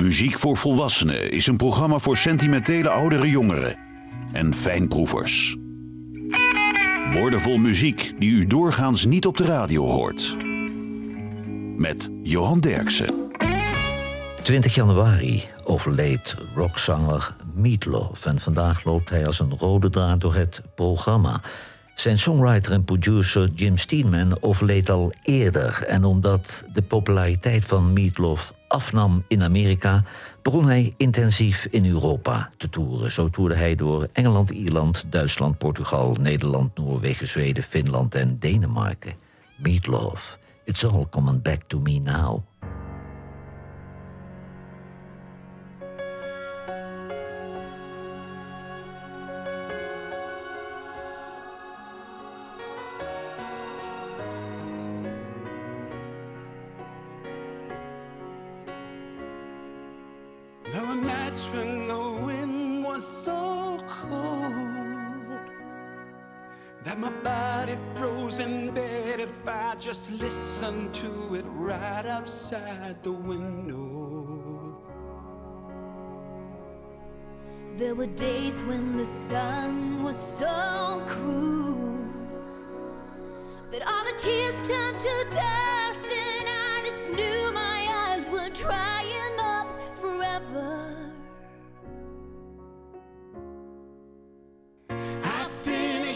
Muziek voor Volwassenen is een programma voor sentimentele oudere jongeren en fijnproevers. Woordenvol muziek die u doorgaans niet op de radio hoort. Met Johan Derksen. 20 januari overleed rockzanger Meatloaf en vandaag loopt hij als een rode draad door het programma. Zijn songwriter en producer Jim Steenman overleed al eerder. En omdat de populariteit van Meatloaf afnam in Amerika, begon hij intensief in Europa te toeren. Zo toerde hij door Engeland, Ierland, Duitsland, Portugal, Nederland, Noorwegen, Zweden, Finland en Denemarken. Meatloaf, it's all coming back to me now.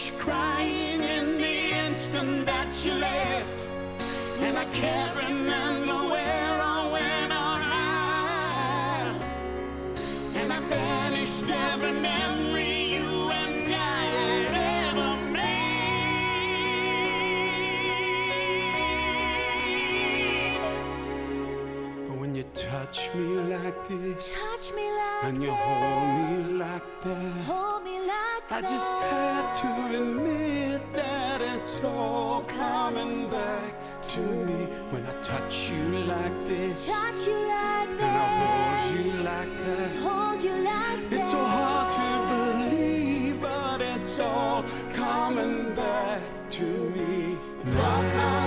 Finished crying in the instant that you left. And I can't remember where or when or how. And I banished every memory you and I had ever made. But when you touch me like this, touch me like and you this, hold me like that, hold me like I just have to admit that it's all coming back to me when I touch you like this. Touch you like that. And I hold you like that. Hold you like that. It's so hard to believe, but it's all coming back to me. It's all coming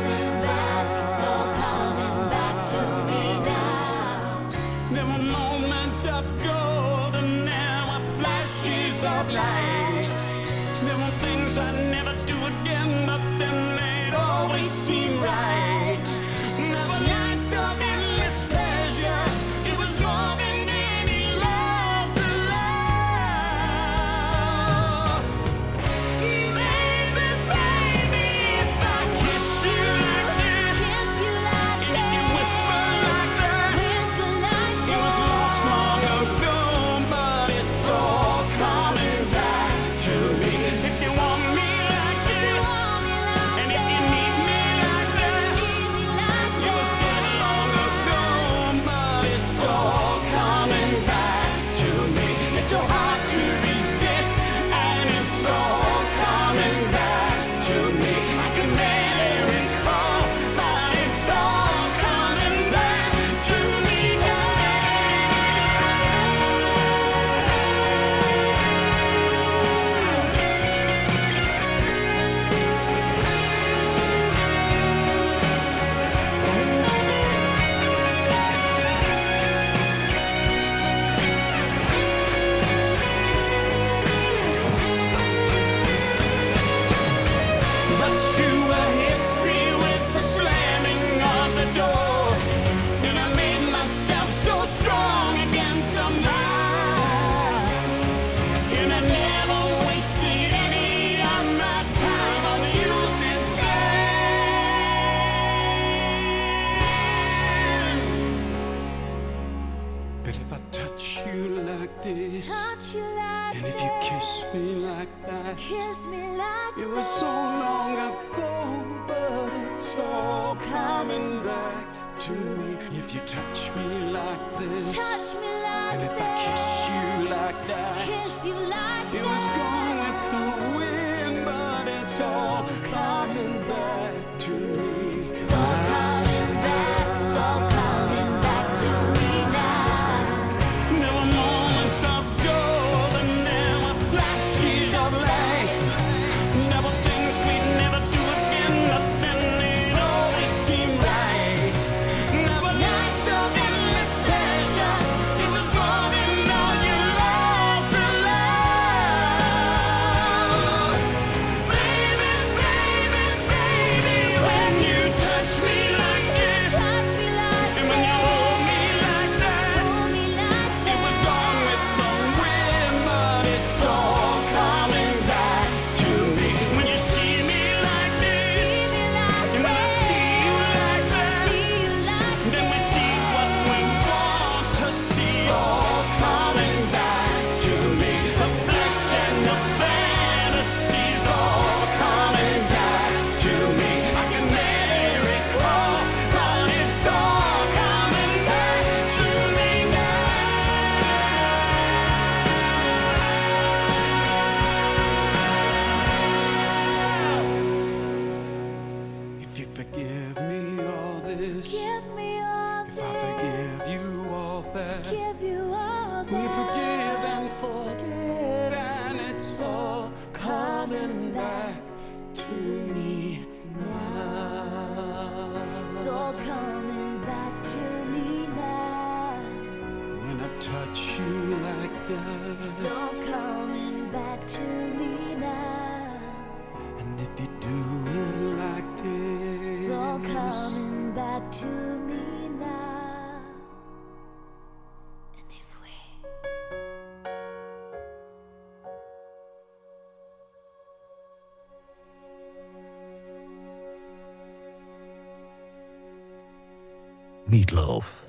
Meatloaf.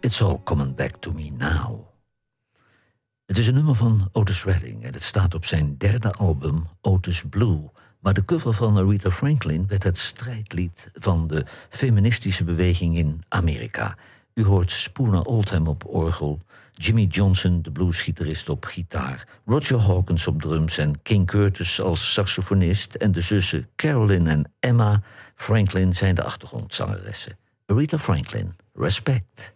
It's all coming back to me now. Het is een nummer van Otis Redding en het staat op zijn derde album Otis Blue. Maar de cover van Aretha Franklin werd het strijdlied van de feministische beweging in Amerika. U hoort Spooner Oldham op orgel, Jimmy Johnson, de bluesgitarist, op gitaar, Roger Hawkins op drums en King Curtis als saxofonist en de zussen Carolyn en Emma Franklin zijn de achtergrondzangeressen. Aretha Franklin, respect.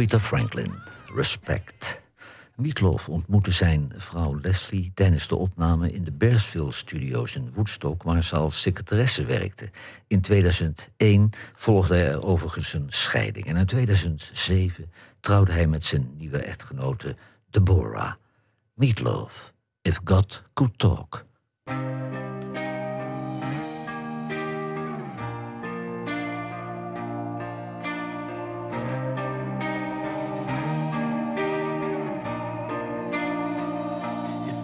Aretha Franklin, respect. Meatloaf ontmoette zijn vrouw Leslie tijdens de opname in de Bearsville Studios in Woodstock, waar ze als secretaresse werkte. In 2001 volgde er overigens een scheiding en in 2007 trouwde hij met zijn nieuwe echtgenote Deborah. Meatloaf, If God Could Talk.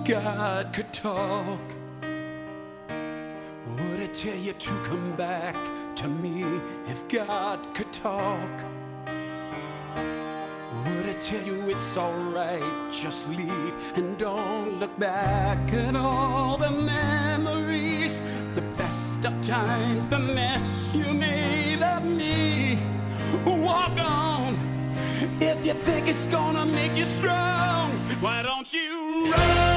God could talk, would it tell you to come back to me? If God could talk, would it tell you it's alright? Just leave and don't look back at all the memories, the best of times, the mess you made of me. Walk on. If you think it's gonna make you strong, why don't you run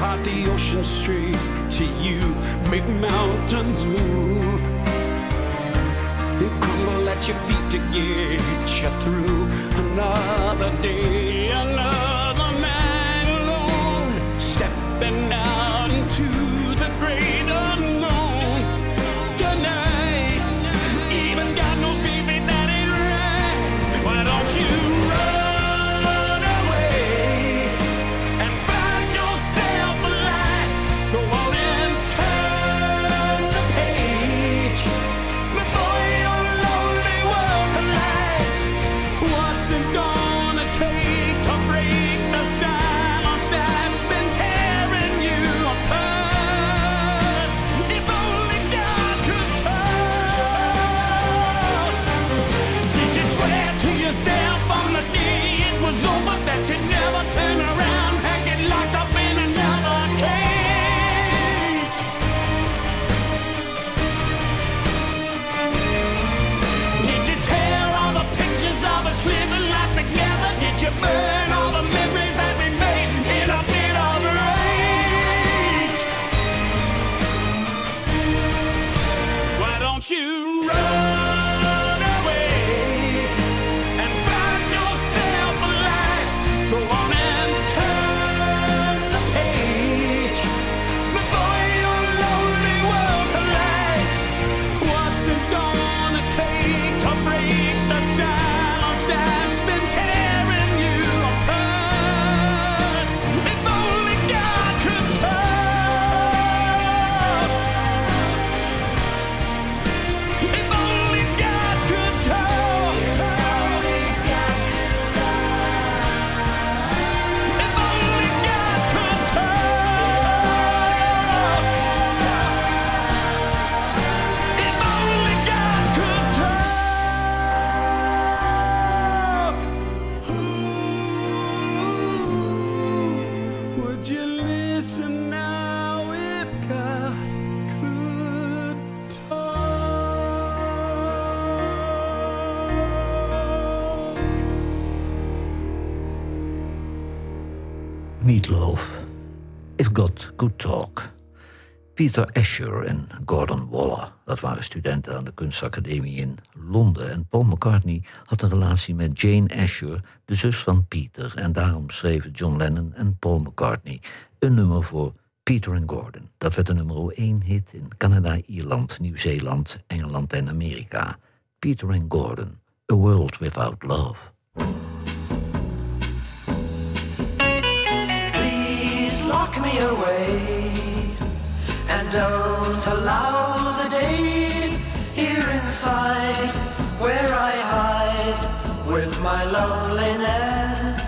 Would he part the ocean straight to you? Make mountains move and crumble at your feet to get you through another day, Peter Asher en Gordon Waller, dat waren studenten aan de kunstacademie in Londen. En Paul McCartney had een relatie met Jane Asher, de zus van Peter. En daarom schreven John Lennon en Paul McCartney een nummer voor Peter en Gordon. Dat werd een nummer 1 hit in Canada, Ierland, Nieuw-Zeeland, Engeland en Amerika. Peter en Gordon, A World Without Love. Please lock me away and don't allow the day here inside where I hide with my loneliness.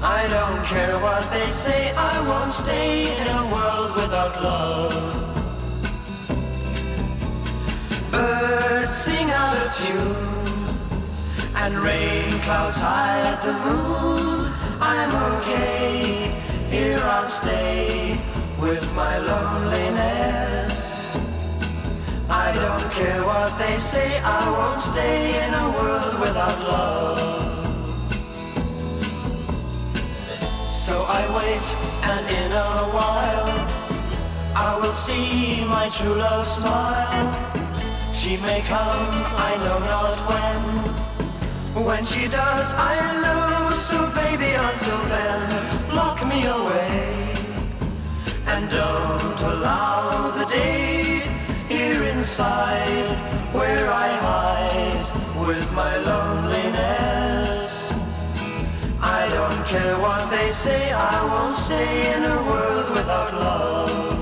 I don't care what they say, I won't stay in a world without love. Birds sing out of tune and rain clouds hide the moon. I'm okay, here I'll stay with my loneliness. I don't care what they say, I won't stay in a world without love. So I wait, and in a while, I will see my true love smile. She may come, I know not when. When she does, I'll know. So, baby, until then, lock me away. Don't allow the day here inside where I hide with my loneliness. I don't care what they say, I won't stay in a world without love.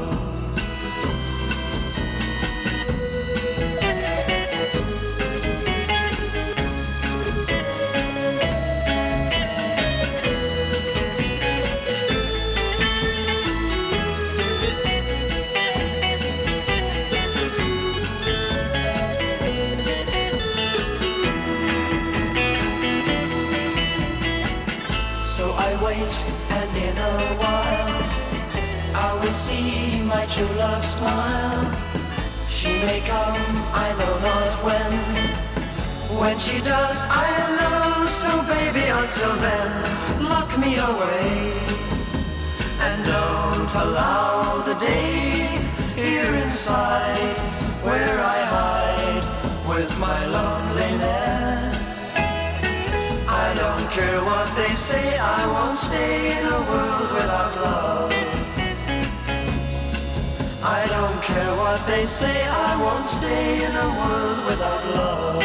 True love smile. She may come, I know not when. When she does, I'll know. So, baby, until then, lock me away. And don't allow the day here inside where I hide with my loneliness. I don't care what they say, I won't stay in a world without love. Don't care what they say, I won't stay in a world without love.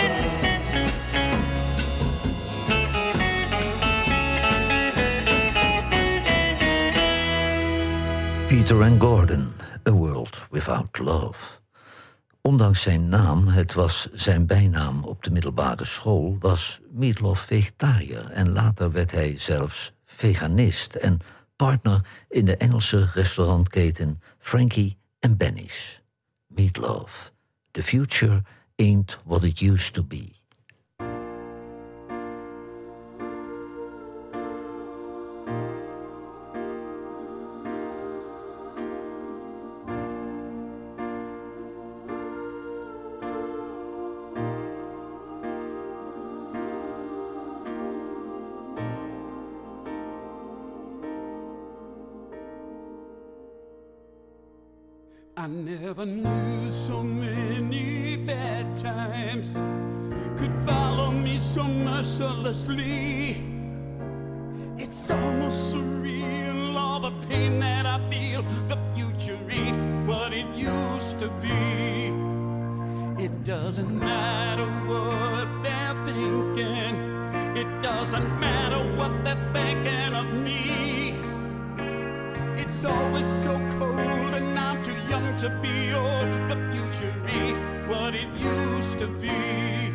Peter and Gordon, A World Without Love. Ondanks zijn naam, het was zijn bijnaam op de middelbare school, was Meatloaf vegetariër en later werd hij zelfs veganist en partner in de Engelse restaurantketen Frankie and Benny's. Meatloaf, The Future Ain't What It Used to Be. never knew so many bad times could follow me so mercilessly. It's almost surreal, all the pain that I feel. The future ain't what it used to be. It doesn't matter what they're thinking, it doesn't matter what they're thinking of me. It's always so cold too young to be old. The future ain't what it used to be.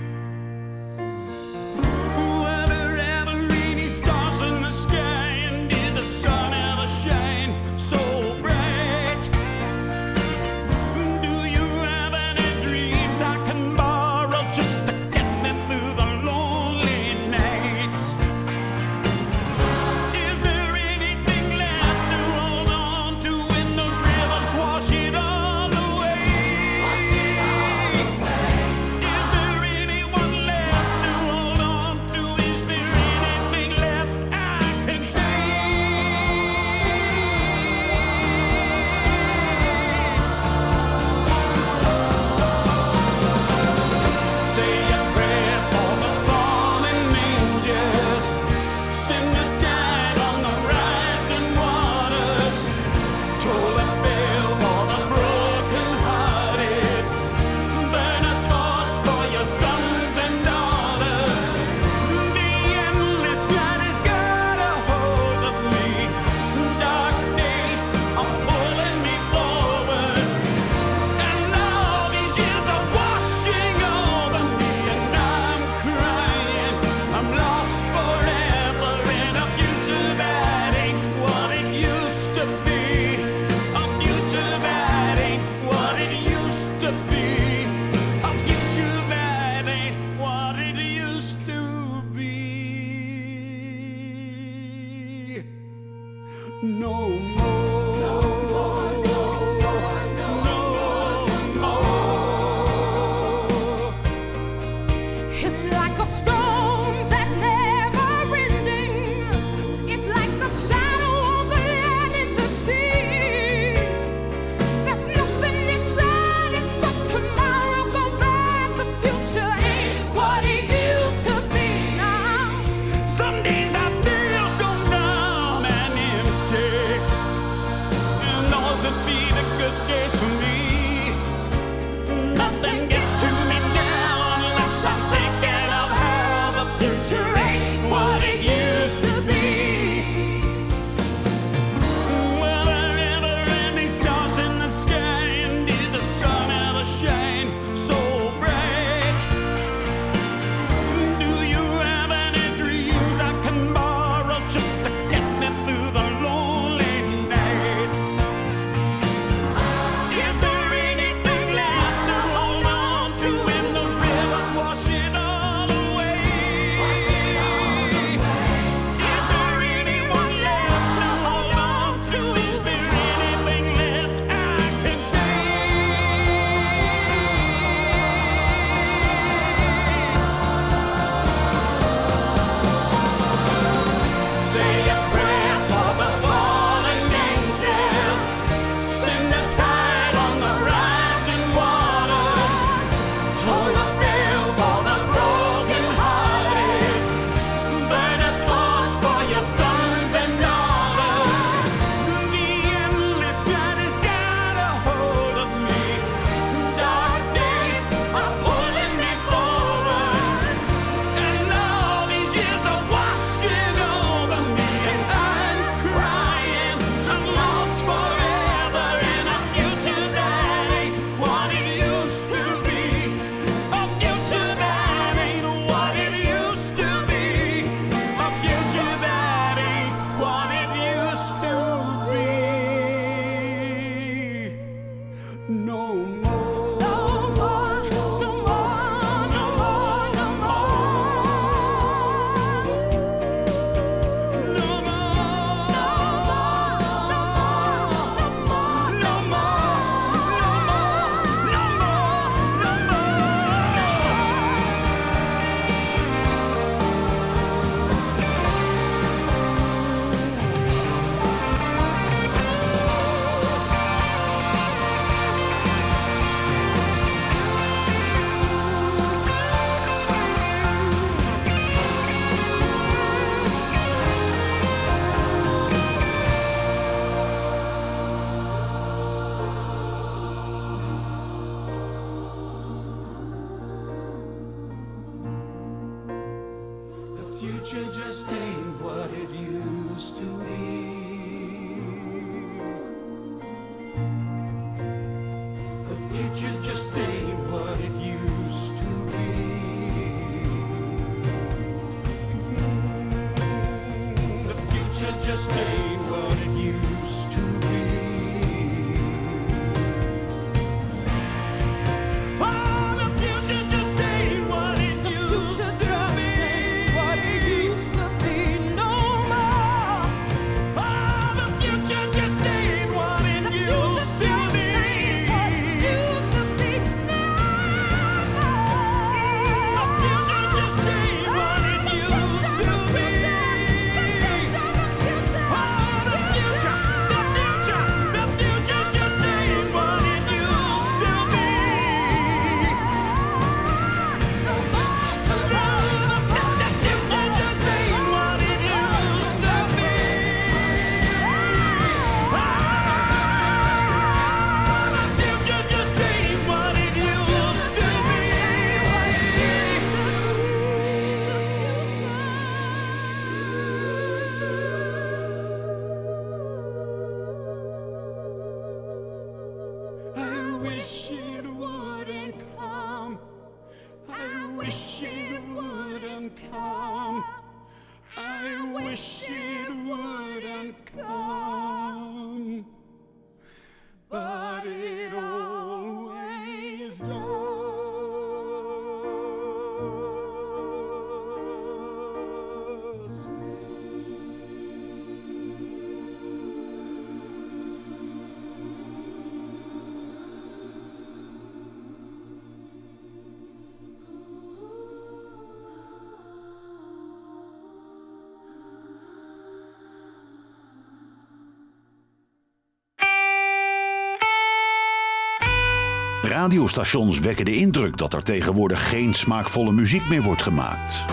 Radiostations wekken de indruk dat er tegenwoordig geen smaakvolle muziek meer wordt gemaakt.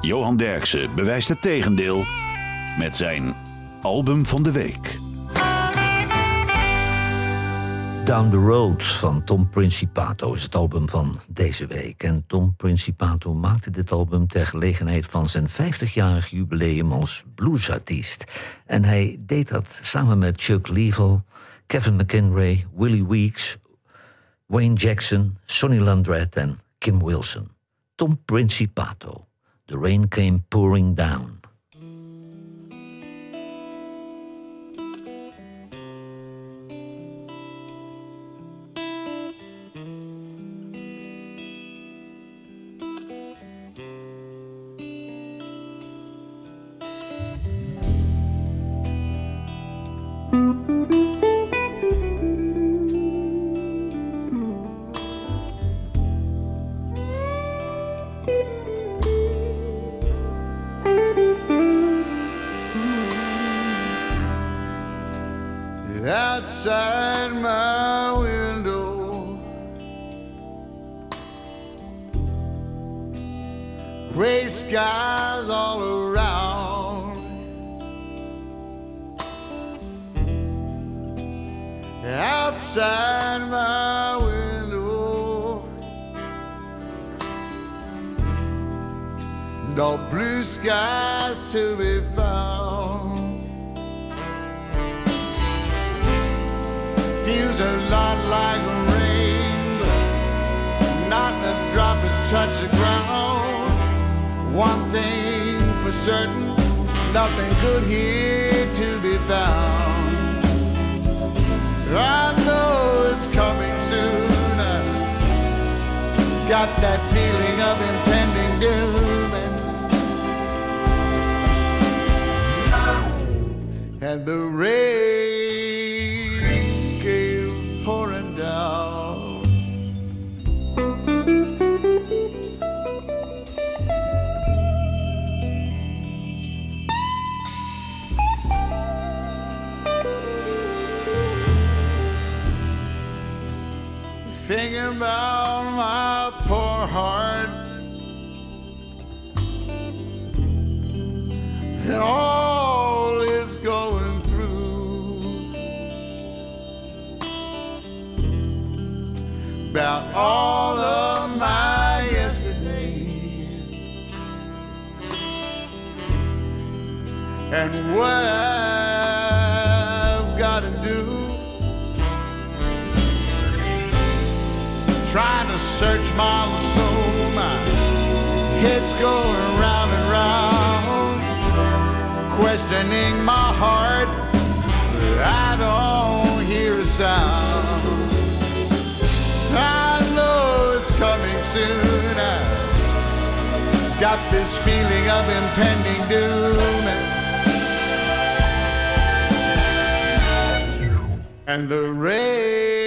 Johan Derksen bewijst het tegendeel met zijn album van de week. Down the Road van Tom Principato is het album van deze week. En Tom Principato maakte dit album ter gelegenheid van zijn 50-jarig jubileum als bluesartiest. En hij deed dat samen met Chuck Leavell. Kevin McKendree, Willie Weeks, Wayne Jackson, Sonny Landreth en Kim Wilson. Tom Principato. The rain came pouring down. My soul, my head's going round and round, questioning my heart. I don't hear a sound. I know it's coming soon. I got this feeling of impending doom. And the rain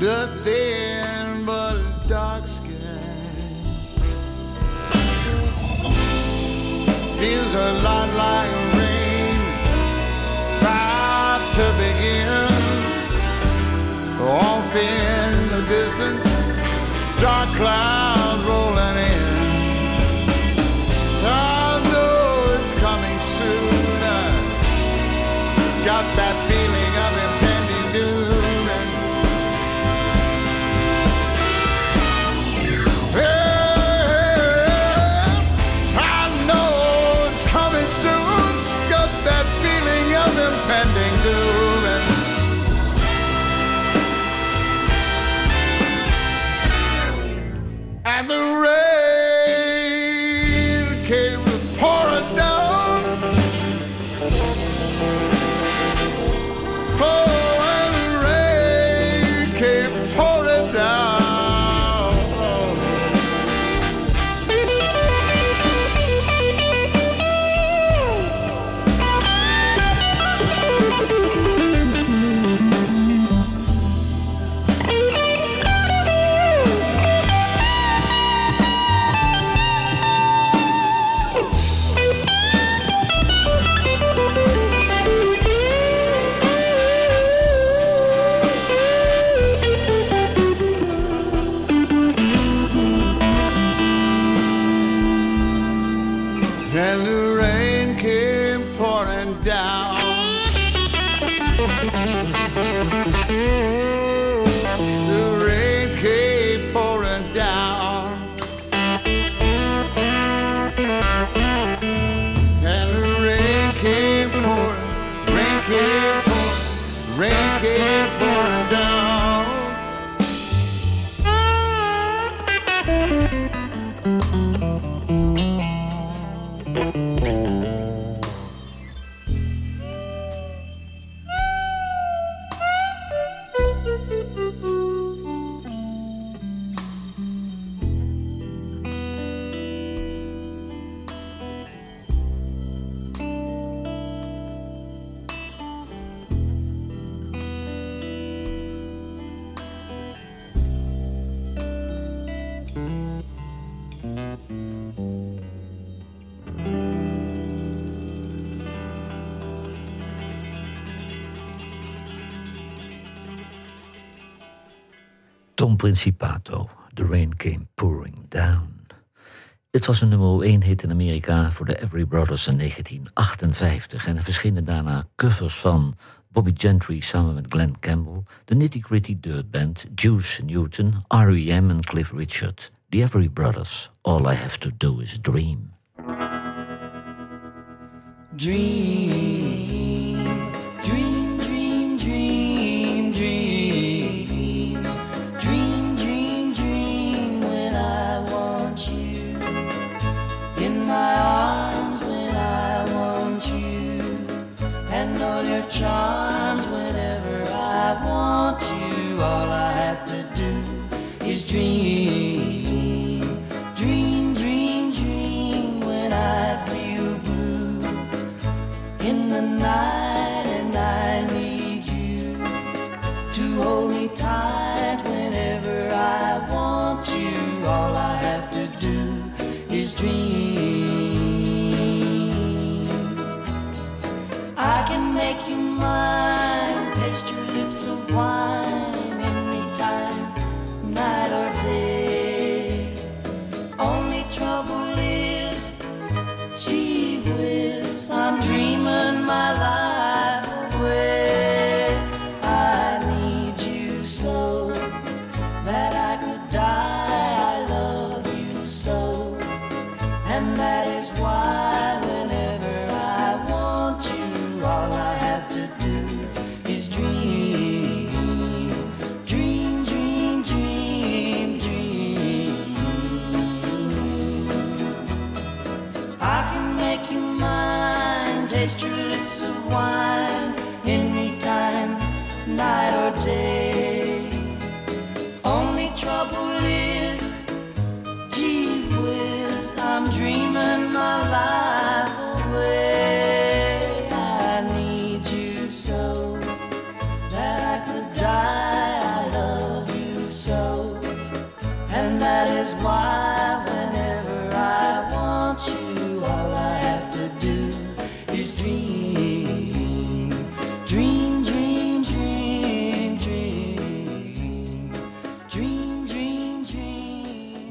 nothing but dark skies. feels a lot like rain about to begin. Off in the distance, dark clouds and the rain came pouring down. Het was een nummer 1 hit in Amerika voor de Every Brothers in 1958 en er verschenen daarna covers van Bobby Gentry samen met Glenn Campbell, de Nitty Gritty Dirt Band, Juice Newton, R.E.M. en Cliff Richard. The Every Brothers, All I Have to Do Is Dream. Dream,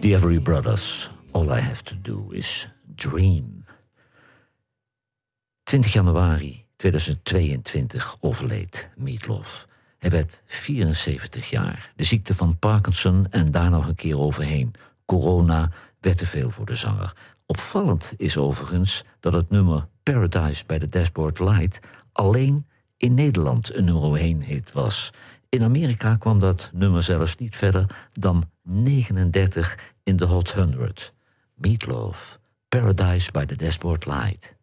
The Every Brothers, All I Have to Do Is Dream. 20 januari 2022 overleed Meatloaf. Hij werd 74 jaar. De ziekte van Parkinson en daar nog een keer overheen. Corona werd te veel voor de zanger. Opvallend is overigens dat het nummer Paradise bij de Dashboard Light alleen in Nederland een nummer 1 hit was. In Amerika kwam dat nummer zelfs niet verder dan 39 in the Hot 100. Meatloaf, Paradise by the Dashboard Light.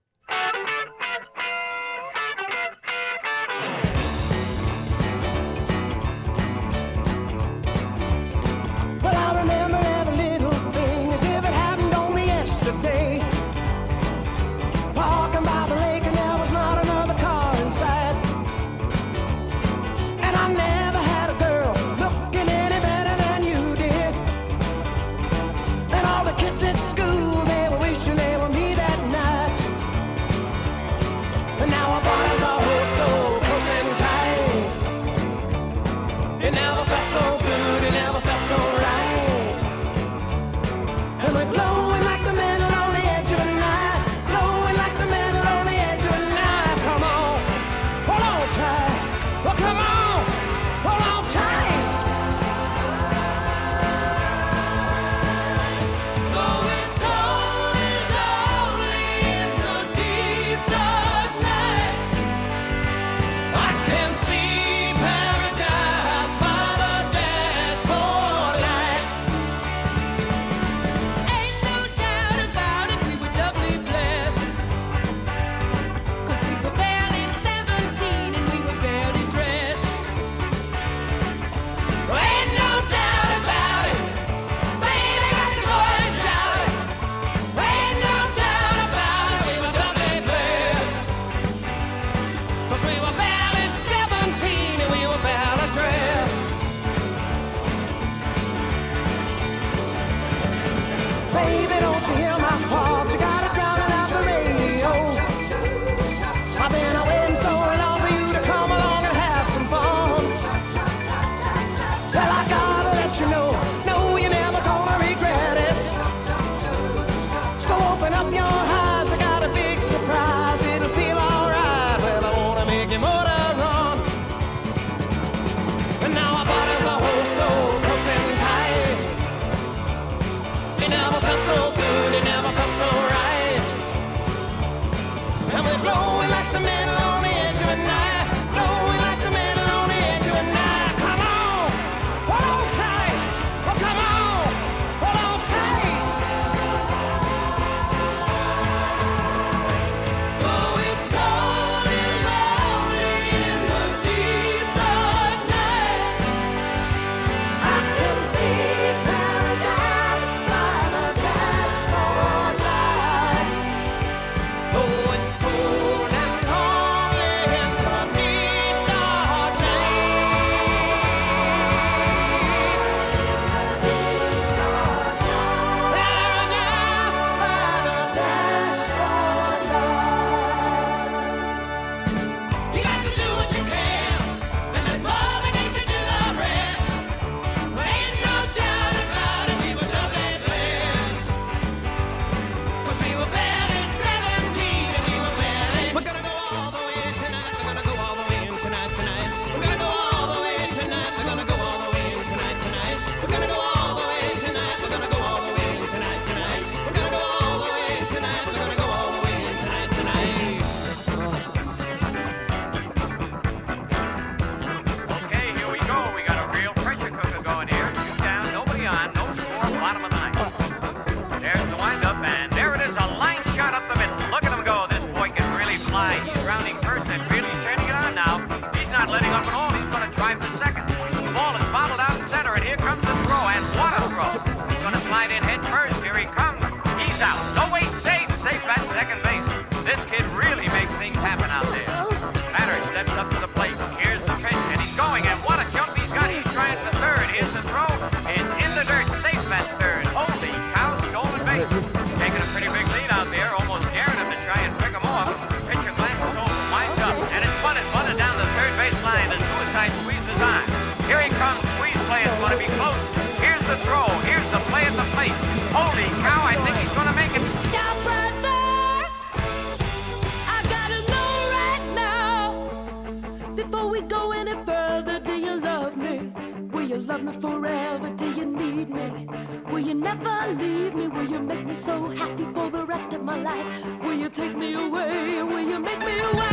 forever? Do you need me? Will you never leave me? Will you make me so happy for the rest of my life? Will you take me away? Will you make me away?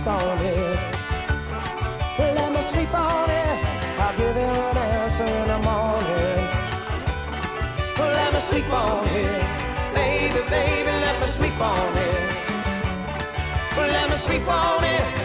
sleep on it. Let me sleep on it. I'll give you an answer in the morning. Let me sleep on it. Baby, baby, let me sleep on it. Let me sleep on it.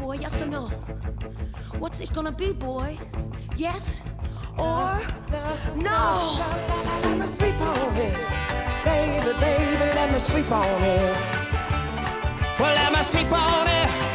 boy? Yes or no? What's it gonna be, boy? Yes or no? Let me sleep on it, baby, baby. Let me sleep on it. Well, let me sleep on it.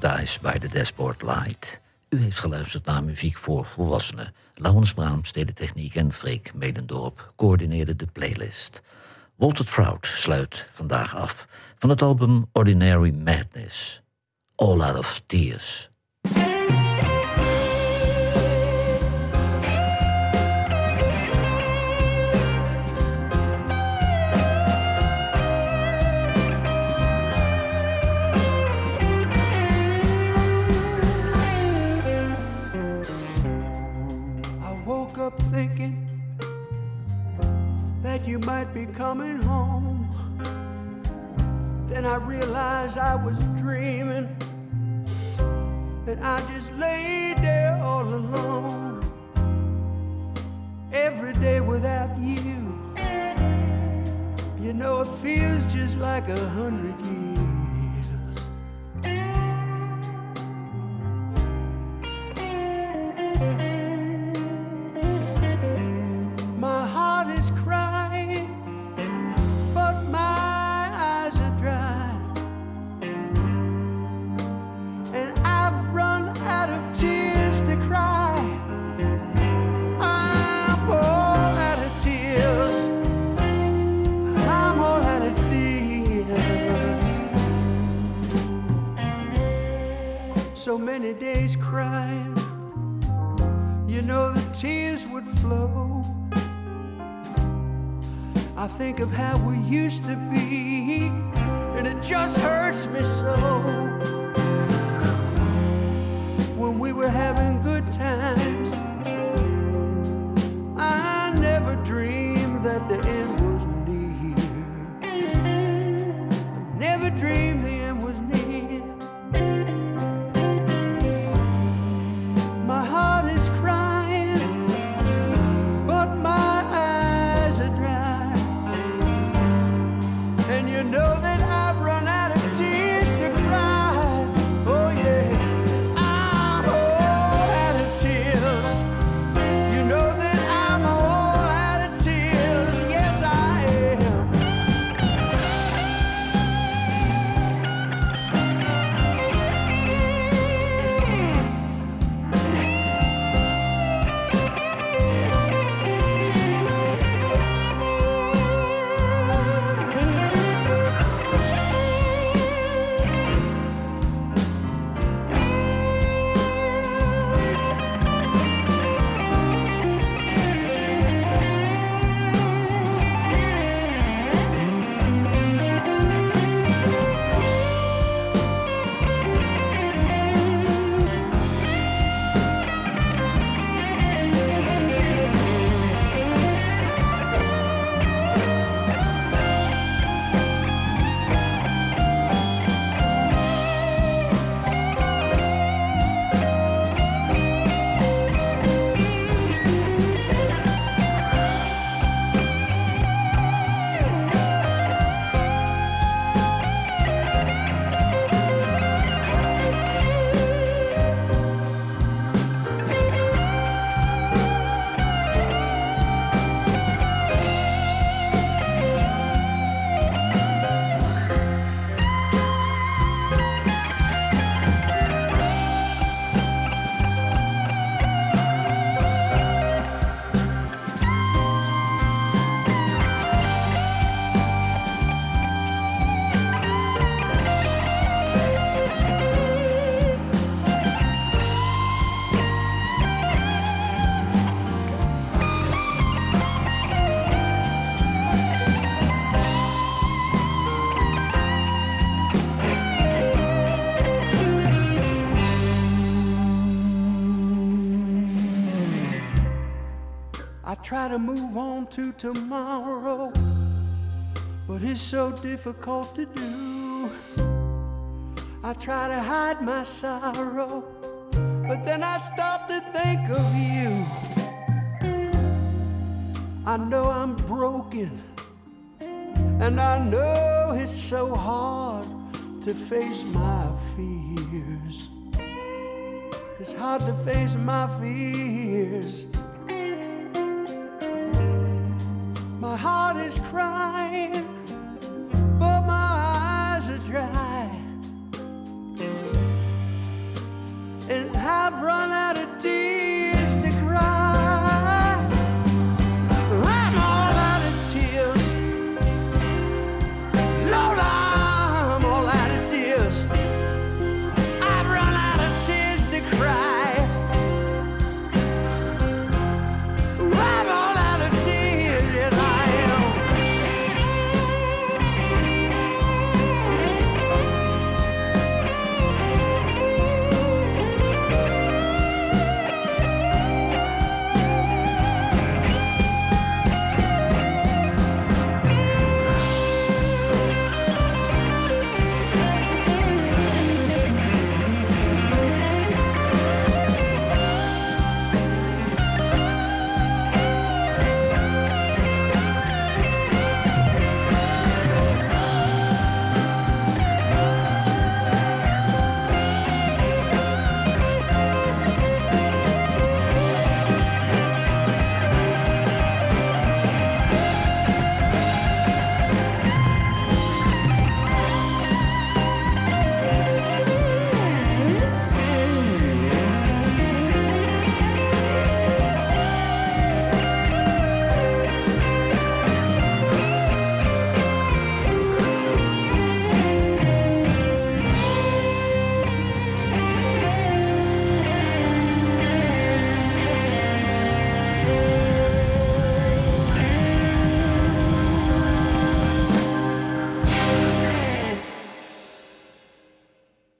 Paradise by the Dashboard Light. U heeft geluisterd naar muziek voor volwassenen. Laurens Braam, Stedentechniek en Freek Medendorp coördineerden de playlist. Walter Trout sluit vandaag af van het album Ordinary Madness. All Out of Tears. Many days crying. You know the tears would flow. I think of how we used to try to move on to tomorrow, but it's so difficult to do. I try to hide my sorrow, but then I stop to think of you. I know I'm broken, and I know it's so hard to face my fears. It's hard to face my fears. Heart is crying,